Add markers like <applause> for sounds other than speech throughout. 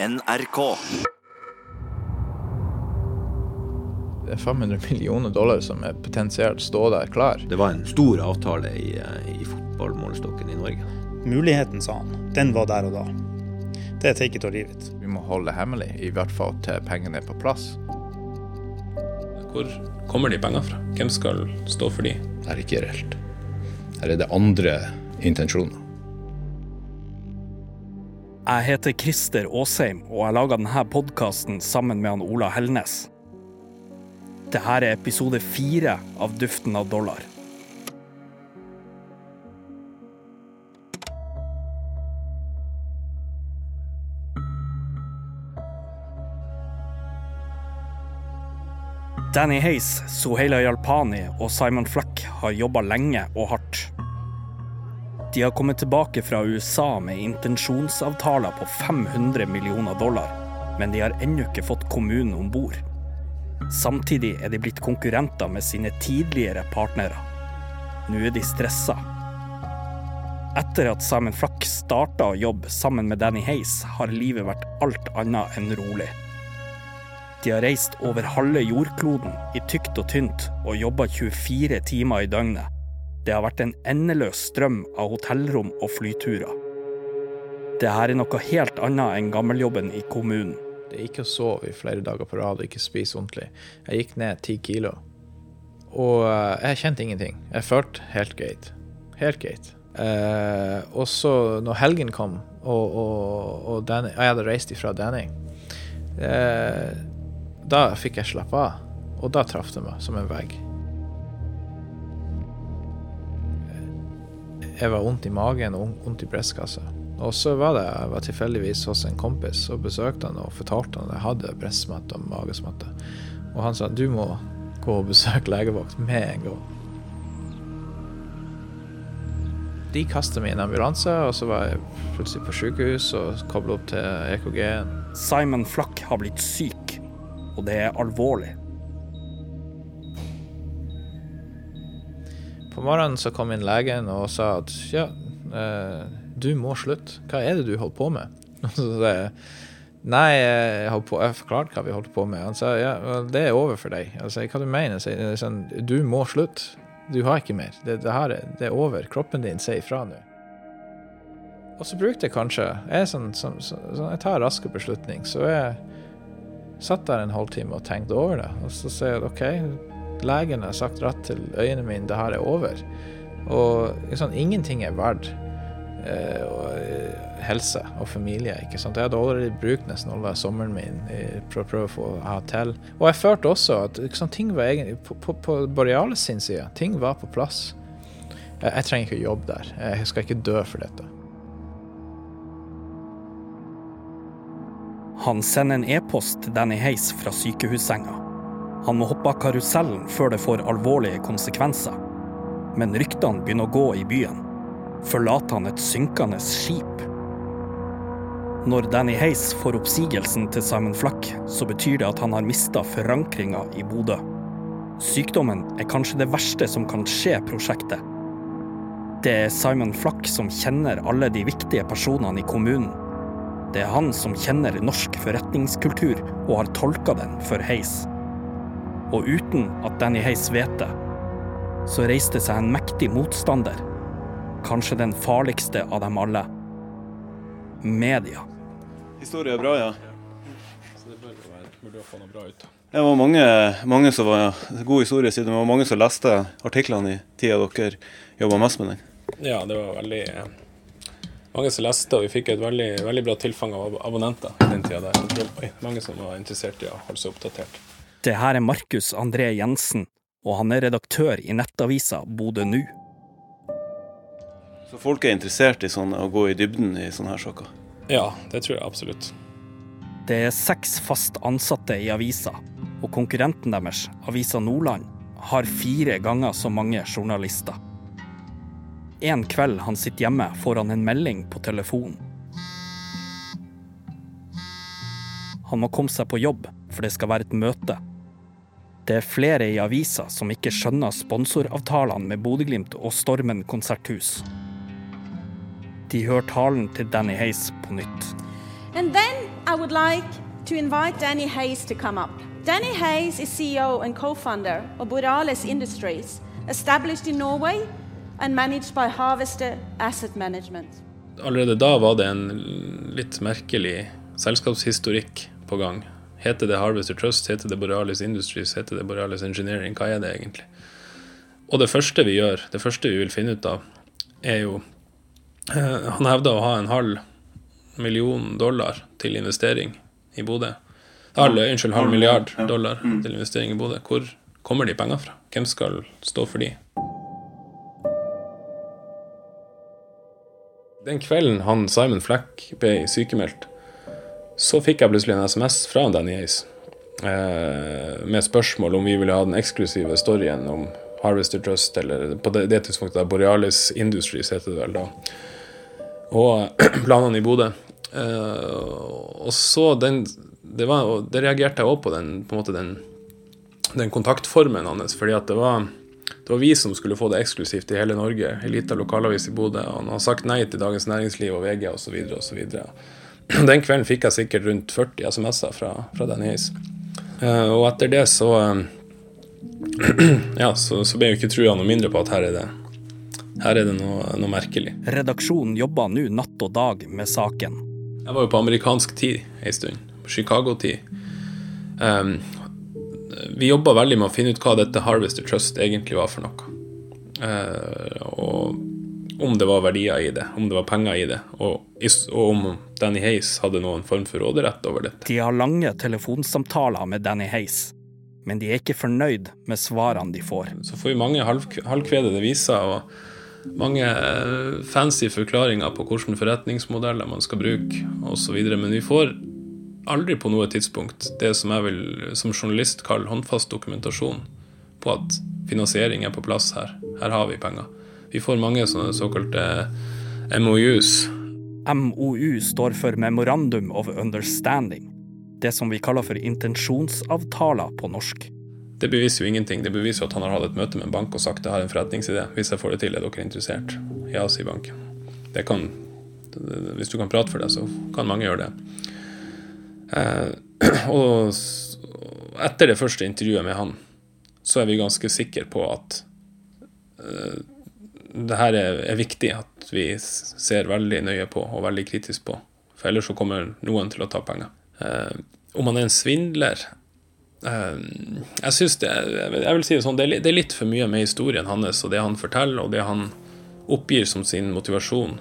NRK. Det er 500 millioner dollar som er potensielt stå der klar. Det var en stor avtale i, eh, i fotballmålestokken i Norge. Muligheten, sa han, den var der og da. Det er take it or leave it. Vi må holde det hemmelig, i hvert fall til pengene er på plass. Hvor kommer de pengene fra? Hvem skal stå for de? Det er ikke reelt. Her er det andre intensjoner. Jeg heter Christer Aasheim, og jeg laga denne podkasten sammen med han Ola Hellnes. Dette er episode fire av Duften av dollar. Danny Hayes, Soheila Jalpani og Simon Fleck har jobba lenge og hardt. De har kommet tilbake fra USA med intensjonsavtaler på 500 millioner dollar, men de har ennå ikke fått kommunen om bord. Samtidig er de blitt konkurrenter med sine tidligere partnere. Nå er de stressa. Etter at Simon Flack starta å jobbe sammen med Danny Hayes, har livet vært alt annet enn rolig. De har reist over halve jordkloden i tykt og tynt og jobba 24 timer i døgnet. Det har vært en endeløs strøm av hotellrom og flyturer. Det her er noe helt annet enn gammeljobben i kommunen. Er ikke å sove i flere dager på rad og ikke spise ordentlig. Jeg gikk ned ti kilo. Og eh, jeg kjente ingenting. Jeg følte helt greit. Helt greit. Eh, og så når helgen kom, og, og, og Danny, jeg hadde reist ifra Danny, eh, da fikk jeg slappe av. Og da traff det meg som en vegg. Jeg var vondt i magen og vondt i brystkassa. Og så var det, jeg var tilfeldigvis hos en kompis og besøkte han og fortalte han at jeg hadde brystsmerter og magesmerter. Og han sa du må gå og besøke legevakt med en gang. De kastet meg i en ambulanse, og så var jeg plutselig på sykehus og kobla opp til EKG. Simon Flack har blitt syk, og det er alvorlig. På morgenen så kom inn legen og sa at ja, eh, du må slutte. Hva er det du holder på med? <laughs> Så sa jeg nei, jeg, har, på, jeg forklarte hva vi holdt på med. Han sa ja, det er over for deg. Jeg sa hva du mener? Jeg sa, sånn, du må slutte. Du har ikke mer. Det, det her er, det er over. Kroppen din sier ifra nå. Og så brukte jeg kanskje Jeg, er sånn, sånn, sånn, jeg tar raske beslutning. Så jeg satt der en halvtime og tenkte over det. Og så sier jeg OK, legen har sagt rett til øynene mine, det her er over. Og sånn, ingenting er verdt eh, og, helse og familie. ikke sant? Jeg hadde allerede brukt nesten all sommeren min for å prøve å få ha til. Og jeg følte også at sant, ting var egentlig på, på, på Borealis sin side, ting var på plass. Jeg, jeg trenger ikke jobbe der. Jeg skal ikke dø for dette. Han sender en e-post til Danny Heis fra sykehussenga. Han må hoppe av karusellen før det får alvorlige konsekvenser. Men ryktene begynner å gå i byen. Forlater han et synkende skip? Når Danny Hayes får oppsigelsen til Simon Flack, så betyr det at han har mista forankringa i Bodø. Sykdommen er kanskje det verste som kan skje prosjektet. Det er Simon Flack som kjenner alle de viktige personene i kommunen. Det er han som kjenner norsk forretningskultur og har tolka den for Hayes. Og uten at Danny Hayes vet det, så reiste seg en mektig motstander. Kanskje den farligste av dem alle. Media. Historie er bra, ja. Så det bør jo være mulig å få noe bra ut. Det var mange, mange som var god historie siden det var mange som leste artiklene i tida dere jobba mest med den. Ja, det var veldig eh, mange som leste, og vi fikk et veldig, veldig bra tilfang av abonnenter i den tida der. Mange som var interessert i å holde seg oppdatert. Det her er Markus André Jensen, og han er redaktør i nettavisa Bodø Nu. Så folk er interessert i sånne, å gå i dybden i sånne her saker. Ja, det tror jeg absolutt. Det er seks fast ansatte i avisa, og konkurrenten deres, Avisa Nordland, har fire ganger så mange journalister. En kveld han sitter hjemme, får han en melding på telefonen. Han må komme seg på jobb, for det skal være et møte. Det er flere i avisa som ikke skjønner sponsoravtalene med Bodø-Glimt og Stormen konserthus. De hører talen til Danny Hayes på nytt. And then I would like to invite Danny Hayes to come up. Danny Hayes is CEO and co-founder of Borales Industries, established in Norway and managed by Harvester Asset Management. Allerede da var det en litt merkelig selskapshistorikk på gang. Heter det Harvester Trust, heter det Borealis Industries, heter det Borealis Engineering? Hva er det egentlig? Og det første vi gjør, det første vi vil finne ut av, er jo eh, Han hevda å ha en halv million dollar til investering i Bodø. Halv, unnskyld, halv milliard dollar til investering i Bodø. Hvor kommer de pengene fra? Hvem skal stå for de? Den kvelden han Simon Fleck ble sykemeldt, så fikk jeg plutselig en SMS fra Danny Ace eh, med spørsmål om vi ville ha den eksklusive storyen om Harvester Trust, eller på det, det tidspunktet Borealis Industries heter det vel da, og <clears throat> planene i Bodø. Eh, og så den Det, var, det reagerte jeg òg på, den, på en måte den, den kontaktformen hans, fordi at det var det var vi som skulle få det eksklusivt i hele Norge. Elita lita lokalavis i Bodø. Og han har sagt nei til Dagens Næringsliv og VG osv. osv. <clears throat> Den kvelden fikk jeg sikkert rundt 40 SMS-er fra, fra Dennis. Uh, og etter det så uh, <clears throat> Ja, så, så ble jo ikke trua noe mindre på at her er det, her er det noe, noe merkelig. Redaksjonen jobber nå natt og dag med saken. Jeg var jo på amerikansk tid ei stund. På Chicago-tid. Um, vi jobba veldig med å finne ut hva dette Harvester Trust egentlig var for noe. Uh, og om det var verdier i det, om det var penger i det, og, og, om Danny Hayes hadde noen form for råderett over dette. De har lange telefonsamtaler med Danny Hayes, men de er ikke fornøyd med svarene de får. Så får vi mange halv, halvkvedede viser og mange eh, fancy forklaringer på hvilke forretningsmodeller man skal bruke osv., men vi får aldri på noe tidspunkt det som jeg vil som journalist kalle håndfast dokumentasjon på at finansiering er på plass her. Her har vi penger. Vi får mange sånne såkalte MOUs. MOU står for Memorandum of Understanding. Det som vi kaller for intensjonsavtaler på norsk. Det beviser jo ingenting. Det beviser at han har hatt et møte med en bank og sagt jeg har en forretningsidé. Hvis jeg får det til, er dere interessert? Ja, sier banken. Det kan, hvis du kan prate for det, så kan mange gjøre det. Eh, <clears throat> og etter det første intervjuet med han, så er vi ganske sikre på at eh, det her er, er, viktig at vi ser veldig nøye på og veldig kritisk på. For ellers så kommer noen til å ta penger. Eh, om han er en svindler eh, Jeg synes det, jeg vil si det sånn, det er, det er litt for mye med historien hans og det han forteller, og det han oppgir som sin motivasjon,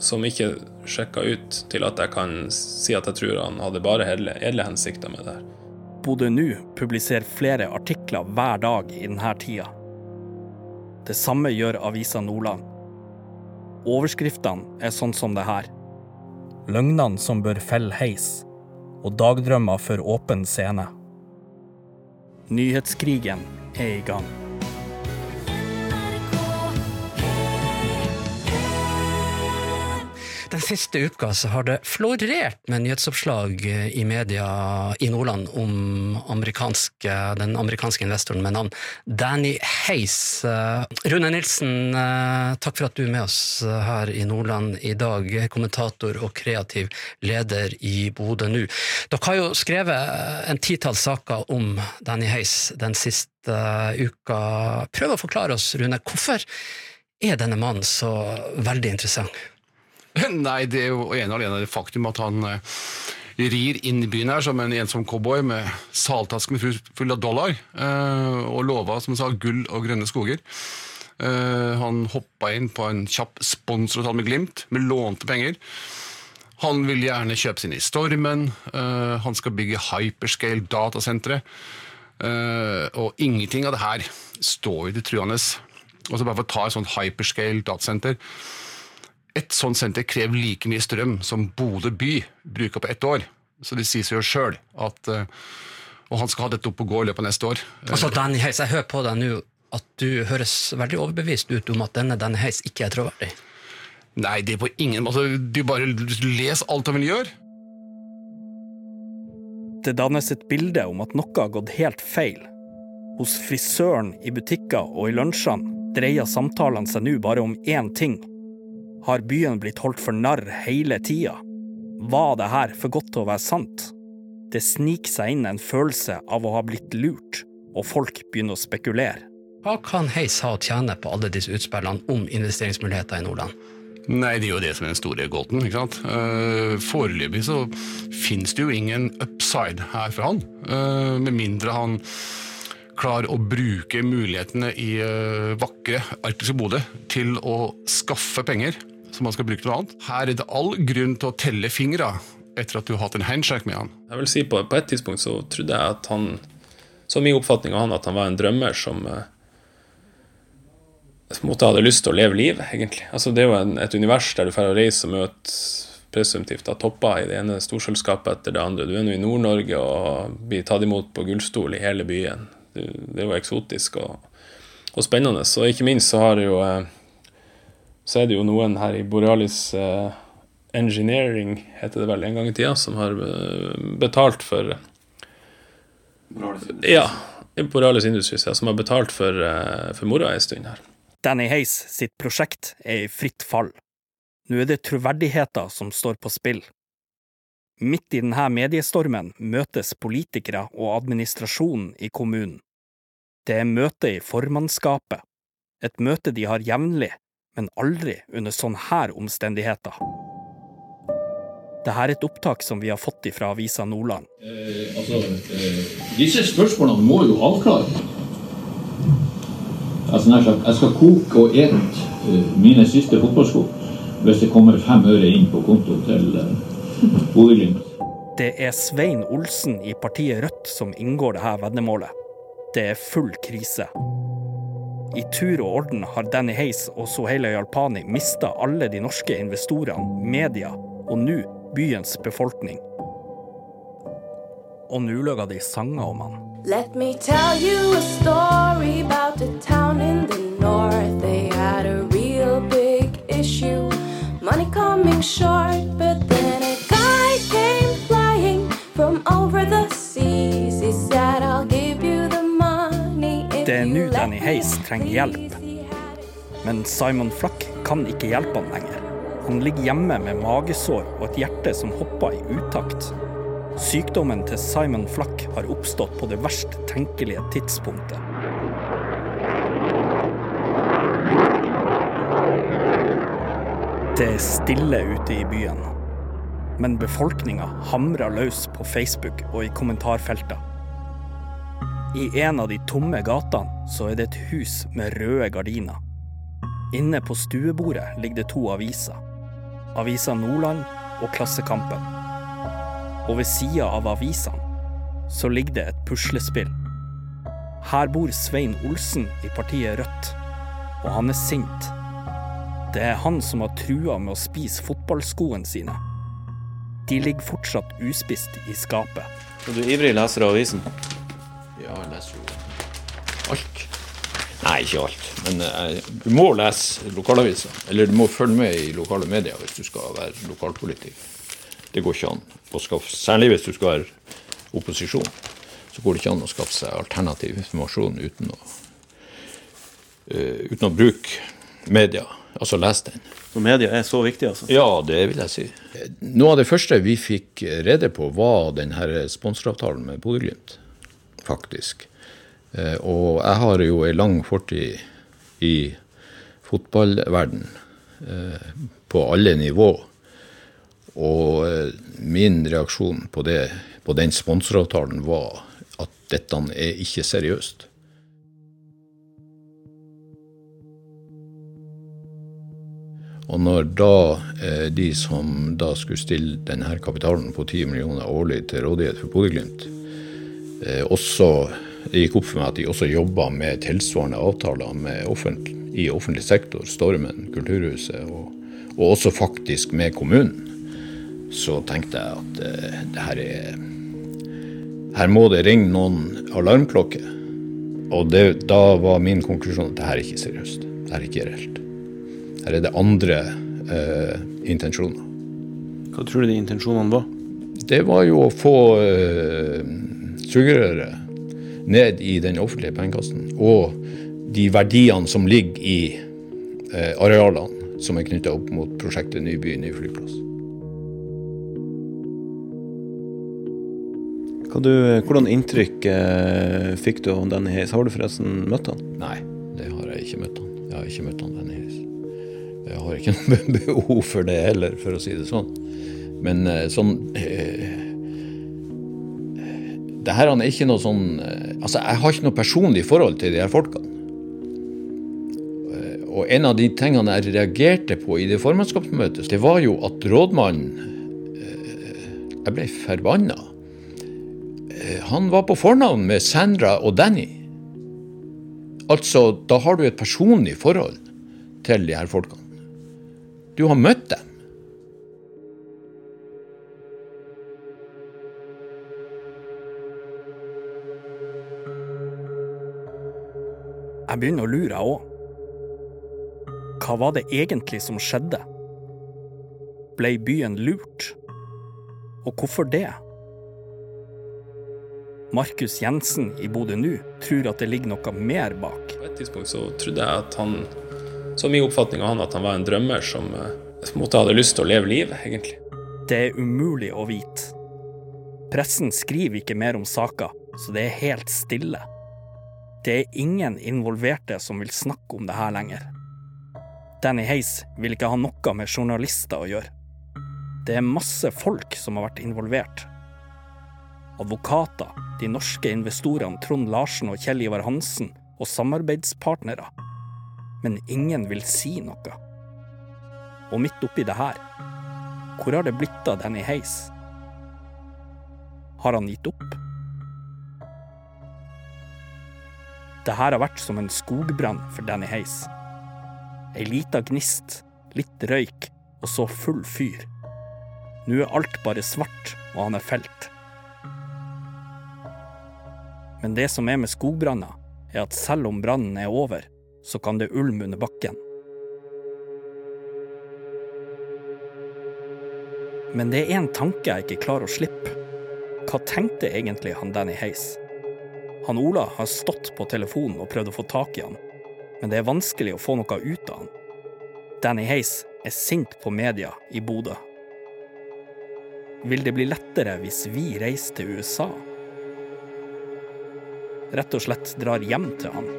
som ikke sjekka ut til at jeg kan si at jeg tror han hadde bare edle, edle hensikter med det her. Bodø Nu publiserer flere artikler hver dag i denne tida. Det samme gjør avisa Nordland. Overskriftene er sånn som det her. Løgnene som bør felle heis, og dagdrømmer for åpen scene. Nyhetskrigen er i gang. Siste uka så har det florert med nyhetsoppslag i media i Nordland om amerikanske, den amerikanske investoren med navn Danny Hayes. Rune Nilsen, takk for at du er med oss her i Nordland i dag. Kommentator og kreativ leder i Bodø nu. Dere har jo skrevet en titalls saker om Danny Hayes den siste uka. Prøv å forklare oss, Rune, hvorfor er denne mannen så veldig interessant? <laughs> Nei, det er jo ene og alene det faktum at han uh, rir inn i byen her som en ensom cowboy med saltaske full av dollar, uh, og lova, som han sa, gull og grønne skoger. Uh, han hoppa inn på en kjapp sponsoravtale med Glimt, med lånte penger. Han vil gjerne kjøpe sine i Stormen, han skal bygge hyperscale datasentre. og ingenting av det her står jo til truende. Og så bare for å ta et sånt hyperscale datasenter et sånt senter krever like mye strøm som Bodø by bruker på ett år. Så det sier seg jo sjøl at uh, Og han skal ha dette opp og gå i løpet av neste år. Altså, Danny Heis, jeg hører på deg nå at du høres veldig overbevist ut om at denne Danny Heis ikke er troverdig. Nei, det er på ingen måte Du bare les alt han vil gjøre. Det dannes et bilde om at noe har gått helt feil. Hos frisøren, i butikker og i lunsjene dreier samtalene seg nå bare om én ting har byen blitt holdt for narr hele tida? var det her for godt til å være sant? Det sniker seg inn en følelse av å ha blitt lurt, og folk begynner å spekulere. Hva kan Heis ha å tjene på alle disse utspillene om investeringsmuligheter i Nordland? Nei, det er jo det som er den store gåten. ikke sant? Uh, Foreløpig så finnes det jo ingen upside her for han. Uh, med mindre han klarer å bruke mulighetene i uh, vakre arktiske Bodø til å skaffe penger som man skal bruke til noe annet. Her er det all grunn til å telle fingre etter at du har hatt en handshake med han. Jeg vil si på, på et tidspunkt så trodde jeg at han Så min oppfatning av han at han var en drømmer som på en måte hadde lyst til å leve livet, egentlig. Altså, det er jo en, et univers der du får reise og møte presumptivt av topper i det ene storselskapet etter det andre. Du er nå i Nord-Norge og blir tatt imot på gullstol i hele byen. Du, det er jo eksotisk og, og, spennende. Og ikke minst så har det jo eh, så er det jo noen her i Borealis eh, Engineering, heter det vel en gang i tida, som har eh, betalt for Ja, Borealis Industries, ja, som har betalt for, for mora en stund her. Danny Hayes sitt prosjekt er i fritt fall. Nå er det troverdigheten som står på spill. Midt i denne mediestormen møtes politikere og administrasjonen i kommunen. Det er møte i formannskapet, et møte de har jevnlig, men aldri under sånne her omstendigheter. Dette er et opptak som vi har fått fra Avisa Nordland. Eh, altså, eh, disse spørsmålene må jo avklare. Altså, jeg skal koke og ete uh, mine siste fotballsko hvis det kommer fem øre inn på kontoen til uh, Bodø-Glimt. Det er Svein Olsen i partiet Rødt som inngår dette veddemålet. Det er full krise. I tur og orden har Danny Hayes og Soheila Jalpani mista alle de norske investorene, media og nå byens befolkning. Og nå lager de sanger om han. Let me tell you a story about the town Hayes trenger hjelp. Men Simon Flack kan ikke hjelpe han lenger. Han ligger hjemme med magesår og et hjerte som hopper i utakt. Sykdommen til Simon Flack har oppstått på det verst tenkelige tidspunktet. Det er stille ute i byen, men befolkninga hamrer løs på Facebook og i kommentarfelter. I en av de tomme gatene så er det et hus med røde gardiner. Inne på stuebordet ligger det to aviser. Avisa Nordland og Klassekampen. Og ved sida av avisene så ligger det et puslespill. Her bor Svein Olsen i partiet Rødt, og han er sint. Det er han som har trua med å spise fotballskoene sine. De ligger fortsatt uspist i skapet. Så du ivrig leser av avisen? Ja, jeg leser jo alt. Nei, ikke alt. Men eh, du må lese lokalaviser. Eller du må følge med i lokale medier hvis du skal være lokalpolitiker. Det går ikke an å skaffe Særlig hvis du skal være opposisjon. Så går det ikke an å skaffe seg alternativ informasjon uten å, uh, uten å bruke media. Altså lese den. Så media er så viktig, altså? Ja, det vil jeg si. Noe av det første vi fikk rede på, var denne sponsoravtalen med Bodø-Glimt, faktisk. Eh, Og jeg har jo ei lang fortid i fotballverden eh, på alle nivå. Og eh, min reaksjon på, det, på den sponsoravtalen var at dette er ikke seriøst. Og når da de som da skulle stille denne kapitalen på 10 millioner årlig til rådighet for Bodø-Glimt, også det gikk opp for meg at de også jobba med tilsvarende avtaler med offentlig, i offentlig sektor, Stormen, Kulturhuset, og, og også faktisk med kommunen, så tenkte jeg at eh, det her er Her må det ringe noen alarmklokker. Og det, da var min konklusjon at det her er ikke seriøst. Det her er ikke reelt. Her er det andre eh, intensjoner. Hva tror du de intensjonene var? Det var jo å få eh, sugerøret ned i den offentlige pengekassen. Og de verdiene som ligger i eh, arealene som er knytta opp mot prosjektet Ny by, ny flyplass. Du, hvordan inntrykk eh, fikk du av Danny Hayes? Har du forresten møtt han? Nei, det har jeg ikke møtt han. Jeg har ikke møtt han Danny Hayes. Jeg har ikke <laughs> noe behov for det heller, for å si det sånn. Men eh, sånn eh, Det her er ikke noe sånn eh, Altså, jeg har ikke noe personlig forhold til de her folkene. Eh, Og en av de tingene jeg reagerte på i det formannskapsmøtet, det var jo at rådmannen eh, Jeg ble forbanna. Han var på fornavn med Sandra og Danny. Altså, da har du et personlig forhold til de her folkene. Du har møtt dem. Jeg begynner å lure, jeg òg. Hva var det egentlig som skjedde? Ble byen lurt? Og hvorfor det? Markus Jensen i Bodø nu tror at det ligger noe mer bak. På et tidspunkt så trodde jeg at han Så min oppfatning av han at han var en drømmer som eh, på en måte hadde lyst til å leve livet, egentlig. Det er umulig å vite. Pressen skriver ikke mer om saka, så det er helt stille. Det er ingen involverte som vil snakke om det her lenger. Danny Hayes vil ikke ha noe med journalister å gjøre. Det er masse folk som har vært involvert. Advokater, de norske investorene Trond Larsen og Kjell Ivar Hansen og samarbeidspartnere. Men ingen vil si noe. Og midt oppi det her, hvor har det blitt av Danny Hayes? Har han gitt opp? Det her har vært som en skogbrann for Danny Hayes. Ei lita gnist, litt røyk og så full fyr. Nå er alt bare svart, og han er felt. Men det som er med skogbranner, er at selv om brannen er over, så kan det ulme under bakken. Men det er én tanke jeg ikke klarer å slippe. Hva tenkte egentlig han Danny Hayes? Han Ola har stått på telefonen og prøvd å få tak i han, men det er vanskelig å få noe ut av han. Danny Hayes er sint på media i Bodø. Vil det bli lettere hvis vi reiser til USA? Rett og slett drar hjem til han.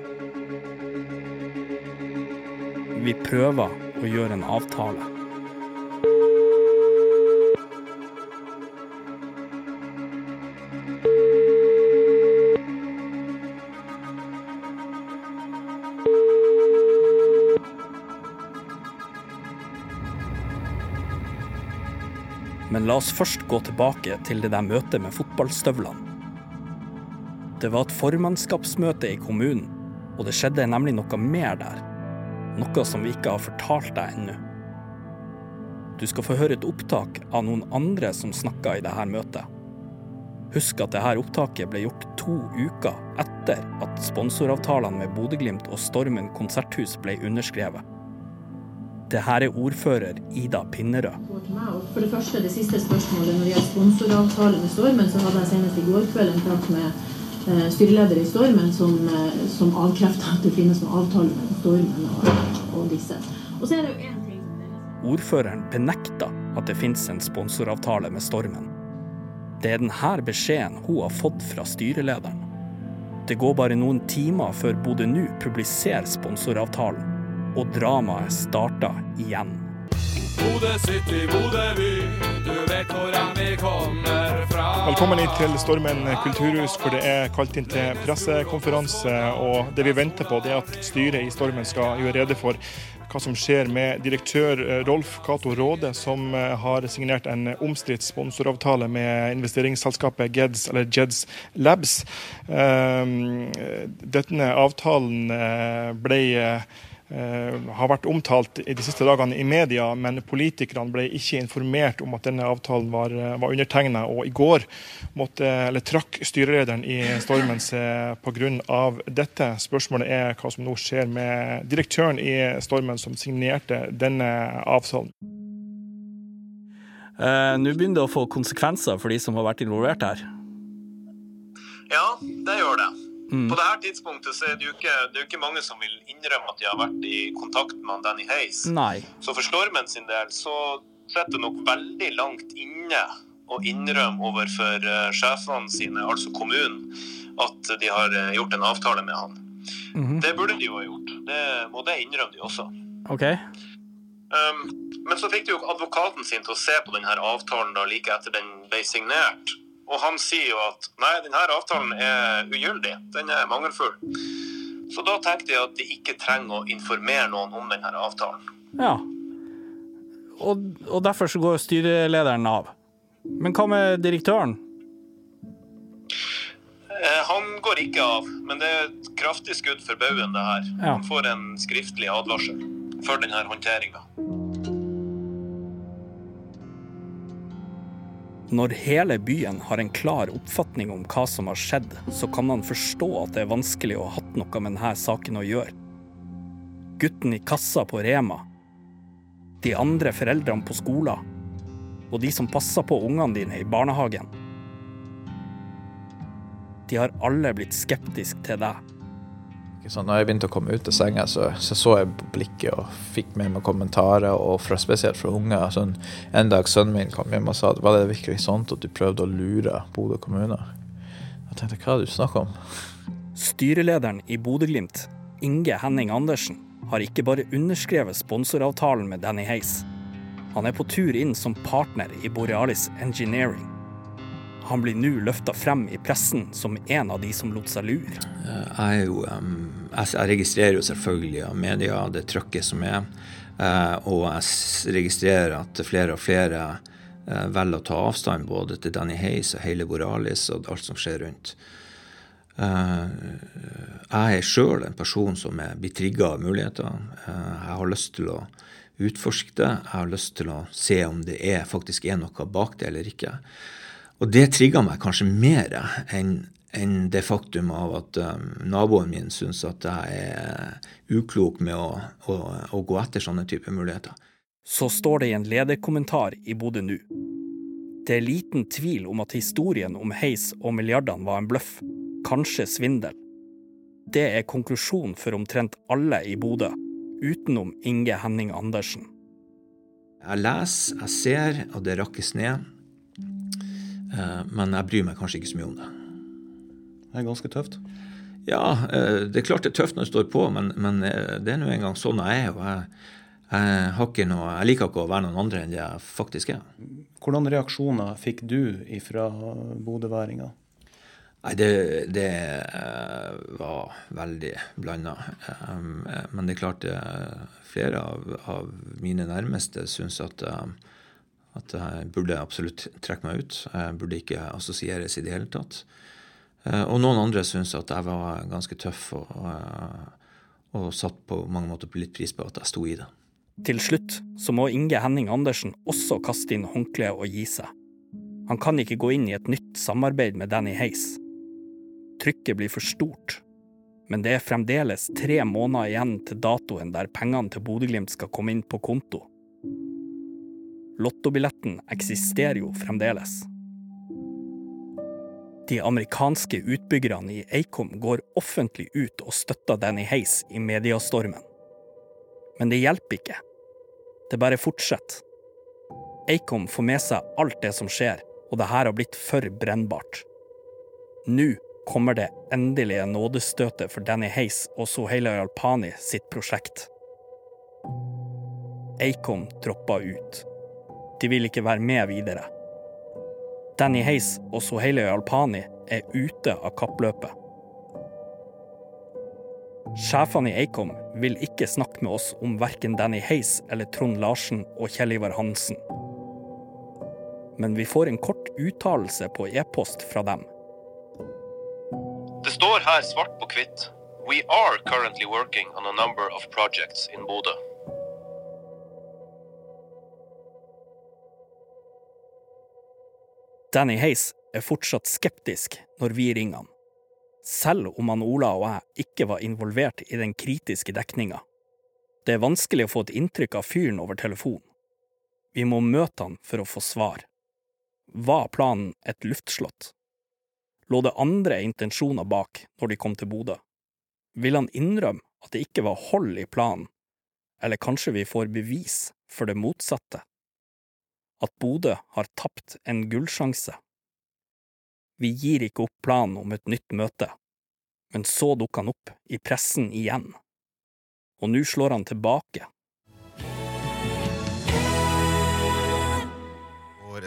Vi prøver å gjøre en avtale. Men la oss først gå tilbake til det der møtet med fotballstøvlene. Det var et formannskapsmøte i kommunen, og det skjedde nemlig noe mer der. Noe som vi ikke har fortalt deg ennå. Du skal få høre et opptak av noen andre som snakka i dette møtet. Husk at dette opptaket ble gjort to uker etter at sponsoravtalene med Bodø-Glimt og Stormen konserthus ble underskrevet. Det her er ordfører Ida Pinnerød. For det første, det siste spørsmålet når det gjelder sponsoravtale med Stormen, så hadde jeg senest i går kveld en prat med eh, styreleder i Stormen som, eh, som avkrefta at det finnes noen avtale mellom Stormen og, og disse. Og så er det jo én ting Ordføreren benekta at det finnes en sponsoravtale med Stormen. Det er denne beskjeden hun har fått fra styrelederen. Det går bare noen timer før Bodø nu publiserer sponsoravtalen, og dramaet starta igjen. Bodø City, Bodø by, du vet hvor vi kommer fra. Velkommen hit til Stormen kulturhus, hvor det er kalt inn til pressekonferanse. og Det vi venter på, det er at styret i Stormen skal gjøre rede for hva som skjer med direktør eh, Rolf Cato Råde, som eh, har signert en omstridt sponsoravtale med investeringsselskapet Geds, eller Jeds Labs. Um, Denne avtalen eh, ble har vært omtalt i de siste dagene i media, men politikerne ble ikke informert om at denne avtalen var, var undertegna. Og i går måtte, eller trakk styrelederen i Stormen seg pga. dette. Spørsmålet er hva som nå skjer med direktøren i Stormen som signerte denne avtalen. Eh, nå begynner det å få konsekvenser for de som har vært involvert her. Ja, det gjør det. Mm. På her tidspunktet så er det jo ikke, det jo ikke mange som vil innrømme at de har vært i kontakt med Danny Hayes. Nei. Så for Stormen sin del så sitter det nok veldig langt inne å innrømme overfor eh, sjefene sine, altså kommunen, at de har eh, gjort en avtale med han. Mhm. Det burde de jo ha gjort. Det og det innrømmer de også. Okay. Um, men så fikk de jo advokaten sin til å se på denne avtalen da like etter den ble signert. Og han sier jo at nei, denne avtalen er ugyldig. Den er mangelfull. Så da tenkte jeg at de ikke trenger å informere noen om denne avtalen. Ja. Og, og derfor så går styrelederen av. Men hva med direktøren? Eh, han går ikke av, men det er et kraftig skudd for baugen, det her. Ja. Han får en skriftlig advarsel for denne håndteringa. Når hele byen har en klar oppfatning om hva som har skjedd, så kan man forstå at det er vanskelig å ha hatt noe med denne saken å gjøre. Gutten i kassa på Rema, de andre foreldrene på skolen, og de som passer på ungene dine i barnehagen. De har alle blitt skeptiske til deg. Sant? Når jeg begynte å komme ut av senga, så så, så jeg blikket og fikk med meg kommentarer, og fra, spesielt fra unger. Sånn, en dag sønnen min kom hjem og sa at var det virkelig sånn at du prøvde å lure Bodø kommune? Jeg tenkte hva er det du snakker om? Styrelederen i Bodø-Glimt, Inge Henning Andersen, har ikke bare underskrevet sponsoravtalen med Danny Hays. Han er på tur inn som partner i Borealis Engineering. Han blir nå løfta frem i pressen som en av de som lot seg lure. Eh, Jeg, jo, jeg registrerer jo selvfølgelig av media det trøkket som er, eh, og jeg registrerer at flere og flere eh, velger å ta avstand både til Danny Hayes og hele Boralis og alt som skjer rundt. Jeg er sjøl en person som blir trigga av muligheter. Jeg har lyst til å utforske det. Jeg har lyst til å se om det er, faktisk er noe bak det eller ikke. Og det trigger meg kanskje mer enn enn det faktum av at um, naboen min syns at jeg er uklok med å, å, å gå etter sånne typer muligheter. Så står det i en lederkommentar i Bodø nu. Det er liten tvil om at historien om heis og milliardene var en bløff, kanskje svindel. Det er konklusjonen for omtrent alle i Bodø, utenom Inge Henning Andersen. Jeg leser, jeg ser, og det rakkes ned. Eh, Men jeg bryr meg kanskje ikke så mye om det. Det er ganske tøft. Ja, eh, det er klart det er tøft når det står på, men, men eh, det er nå engang sånn jeg er. og jeg, jeg, noe, jeg liker ikke å være noen andre enn det jeg faktisk er. Hvordan reaksjoner fikk du fra bodøværinger? Nei, det, det var veldig blanda. Men det er klart flere av, av mine nærmeste syns at, at jeg burde absolutt trekke meg ut. Jeg burde ikke assosieres i det hele tatt. Eh, og noen andre syntes at jeg var ganske tøff og, og, og satt på mange måter litt pris på at jeg sto i det. Til slutt så må Inge Henning Andersen også kaste inn håndkleet og gi seg. Han kan ikke gå inn i et nytt samarbeid med Danny Hayes. Trykket blir for stort, men det er fremdeles tre måneder igjen til datoen der pengene til Bodø-Glimt skal komme inn på konto. Lottobilletten eksisterer jo fremdeles. De amerikanske utbyggerne i Acom går offentlig ut og støtter Danny Hayes i mediastormen. Men det hjelper ikke. Det bare fortsetter. Acom får med seg alt det som skjer, og det her har blitt for brennbart. Nå kommer det endelige nådestøtet for Danny Hayes og Soheila Alpani sitt prosjekt. Acom dropper ut. De vil ikke være med videre. Danny Hayes og Soheile Alpani er ute av kappløpet. Sjefene i Acom vil ikke snakke med oss om verken Danny Hayes eller Trond Larsen og Kjell Ivar Hansen. Men vi får en kort uttalelse på e-post fra dem. Det står her svart på hvitt. We are currently working on a number of projects in Bodø. Danny Hayes er fortsatt skeptisk når vi ringer han, selv om han Ola og jeg ikke var involvert i den kritiske dekninga. Det er vanskelig å få et inntrykk av fyren over telefon. Vi må møte han for å få svar. Var planen et luftslott? Lå det andre intensjoner bak når de kom til Bodø? Vil han innrømme at det ikke var hold i planen, eller kanskje vi får bevis for det motsatte? At Bodø har tapt en gullsjanse. Vi gir ikke opp planen om et nytt møte, men så dukker han opp i pressen igjen. Og nå slår han tilbake.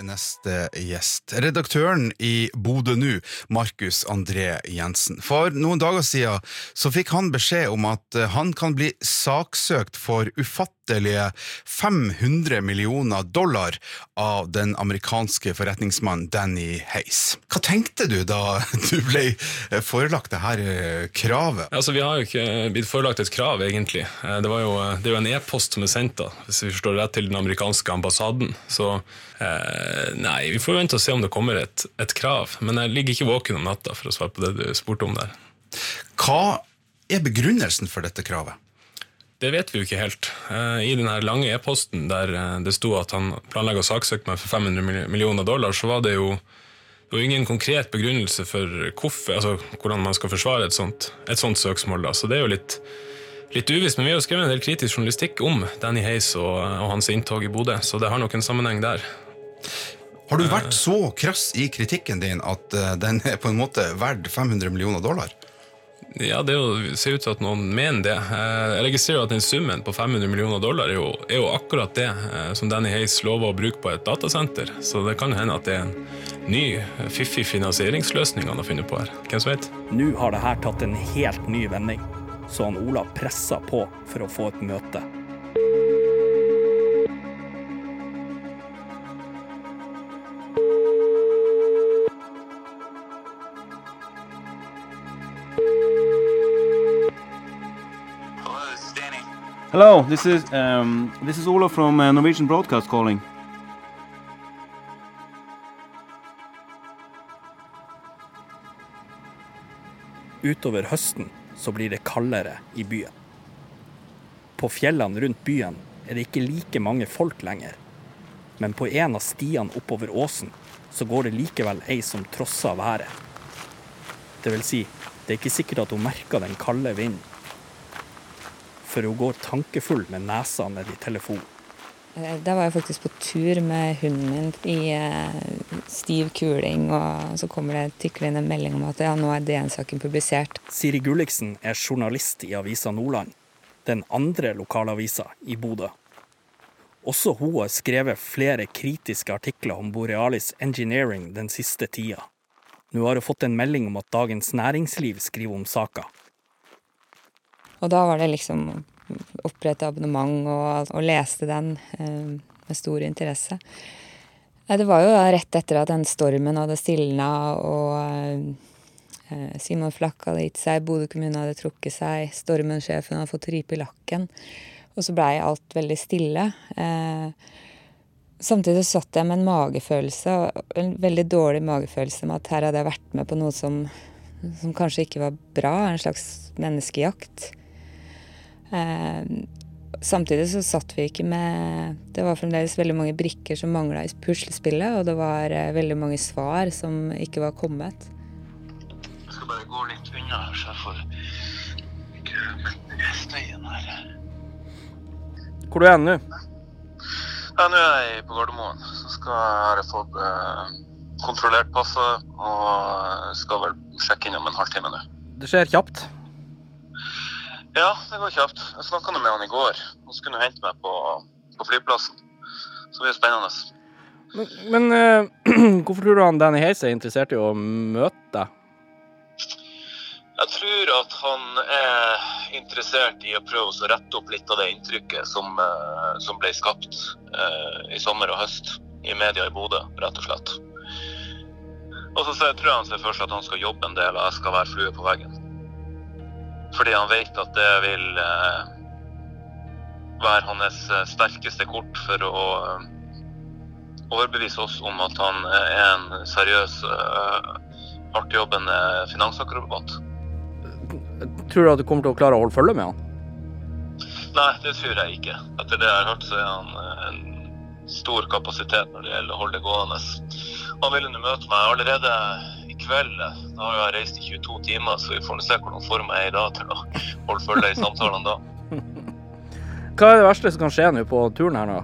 Neste gjest. Redaktøren i Bodø Nu, Markus André Jensen. For noen dager siden så fikk han beskjed om at eh, han kan bli saksøkt for ufattelige 500 millioner dollar av den amerikanske forretningsmannen Danny Hayes. Hva tenkte du da <laughs> du ble eh, forelagt det her eh, kravet? Altså, Vi har jo ikke blitt forelagt et krav, egentlig. Eh, Det, jo, det er jo en e-post som er sendt da, hvis vi forstår rett, til den amerikanske ambassaden. Så eh, nei, vi får vente og se om det kommer et, et krav. Men jeg ligger ikke våken om natta, for å svare på det du spurte om der. Hva er begrunnelsen for dette kravet? Det vet vi jo ikke helt. Eh, I den lange e-posten der eh, det sto at han planlegger å saksøke meg for 500 millioner dollar, så var det jo, det var ingen konkret begrunnelse for hvorfor, altså, hvordan man skal forsvare et sånt, et sånt søksmål. Da. Så det er jo litt, litt uvisst. Men vi har jo skrevet en del kritisk journalistikk om Danny Hayes og, og hans inntog i Bodø, så det har nok en sammenheng der. Har du vært så krass i kritikken din at eh, den er på en måte verdt 500 millioner dollar? Ja, det jo, ser ut til at noen mener det. Eh, Jeg registrerer at den summen på 500 millioner dollar er jo, er jo akkurat det eh, som Danny Hayes lover å bruke på et datasenter. Så det kan hende at det er en ny, fiffig finansieringsløsning han har funnet på her. Hvem som vet? Nå har det her tatt en helt ny vending, så han Ola presser på for å få et møte. Hello, this is um, this is Ola from uh, Norwegian Broadcast calling. Utover høsten så blir det kaldere i byen. På fjellene rundt byen er det ikke like mange folk lenger. Men på en av stiene oppover åsen så går det likevel ei som trosser været. Det vil si, det er ikke sikkert at hun merker den kalde vinden. For hun går tankefull med nesa ned i telefonen. Eh, Da var jeg faktisk på tur med hunden min i eh, stiv kuling, og så kommer det tiklende melding om at ja, nå er DN-saken publisert. Siri Gulliksen er journalist i Avisa Nordland, den andre lokalavisa i Bodø. Også hun har skrevet flere kritiske artikler om Borealis Engineering den siste tida. Nå har hun fått en melding om at Dagens Næringsliv skriver om saka. Og da var det liksom opprette abonnement og, og leste den eh, med stor interesse. Det var jo da rett etter at den stormen hadde stilna og eh, Simon Flakk hadde gitt seg, Bodø kommune hadde trukket seg, Stormen-sjefen hadde fått ripe i lakken. Og så blei alt veldig stille. Eh, samtidig så satt jeg med en magefølelse, en veldig dårlig magefølelse med at her hadde jeg vært med på noe som, som kanskje ikke var bra, en slags menneskejakt. Eh, samtidig så satt vi ikke med Det var fremdeles veldig mange brikker som mangla i puslespillet, og det var eh, veldig mange svar som ikke var kommet. Jeg skal bare gå litt unna her, så jeg får ikke støyen her. Hvor er du nå? Ja, nå er jeg på Gardermoen. Så skal jeg har jeg fått eh, kontrollert passet og skal vel sjekke inn om en halvtime nå. Det skjer kjapt. Ja, det går kjapt. Jeg snakka med han i går. Han skulle nå hente meg på, på flyplassen. Så det blir spennende. Men, men uh, <clears throat> hvorfor tror du han Danny Hayes er interessert i å møte deg? Jeg tror at han er interessert i å prøve å rette opp litt av det inntrykket som, eh, som ble skapt uh, i sommer og høst i media i Bodø, rett og slett. Og så tror jeg han ser for seg at han skal jobbe en del, og jeg skal være flue på veggen. Fordi han vet at det vil eh, være hans eh, sterkeste kort for å eh, overbevise oss om at han er en seriøs, hardtjobbende finansakrobat. Tror du at du kommer til å klare å holde følge med han? Nei, det tror jeg ikke. Etter det jeg har hørt, så er han en stor kapasitet når det gjelder å holde det gående. Han ville nå møte meg allerede kveld. Da har jeg reist i 22 timer, så vi får se hvordan form jeg er i dag til å holde følge i samtalene da. <laughs> Hva er det verste som kan skje nå på turen her nå?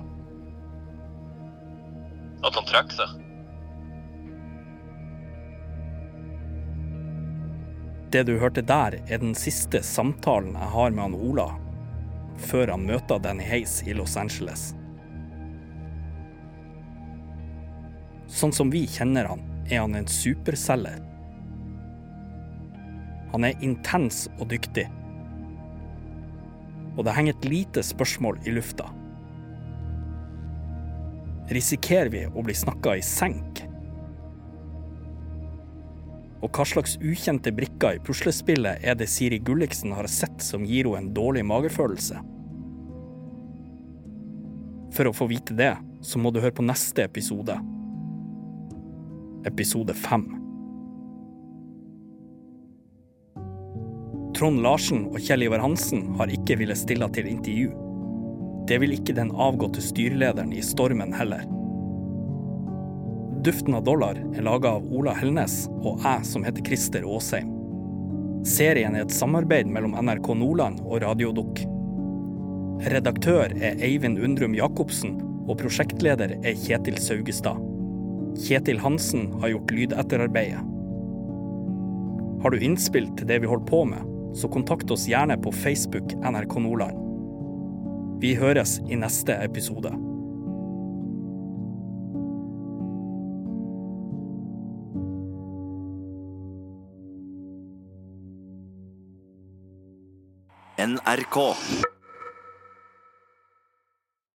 at han trekker seg. Det du hørte der, er den siste samtalen jeg har med han Ola før han møter Danny Hayes i Los Angeles. Sånn som vi kjenner han, er han en superselger. Han er intens og dyktig. Og det henger et lite spørsmål i lufta. Risikerer vi å bli snakka i senk? Og hva slags ukjente brikker i puslespillet er det Siri Gulliksen har sett som gir henne en dårlig magefølelse? For å få vite det, så må du høre på neste episode. Episode fem. Trond Larsen og Kjell Ivar Hansen har ikke villet stille til intervju. Det vil ikke den avgåtte styrelederen i Stormen heller. Duften av dollar er laga av Ola Helnes og jeg som heter Christer Aasheim. Serien er et samarbeid mellom NRK Nordland og Radiodukk. Redaktør er Eivind Undrum Jacobsen, og prosjektleder er Kjetil Saugestad. Kjetil Hansen har gjort lydetterarbeidet. Har du innspill til det vi holder på med, så kontakt oss gjerne på Facebook NRK Nordland. Vi høres i neste episode. NRK.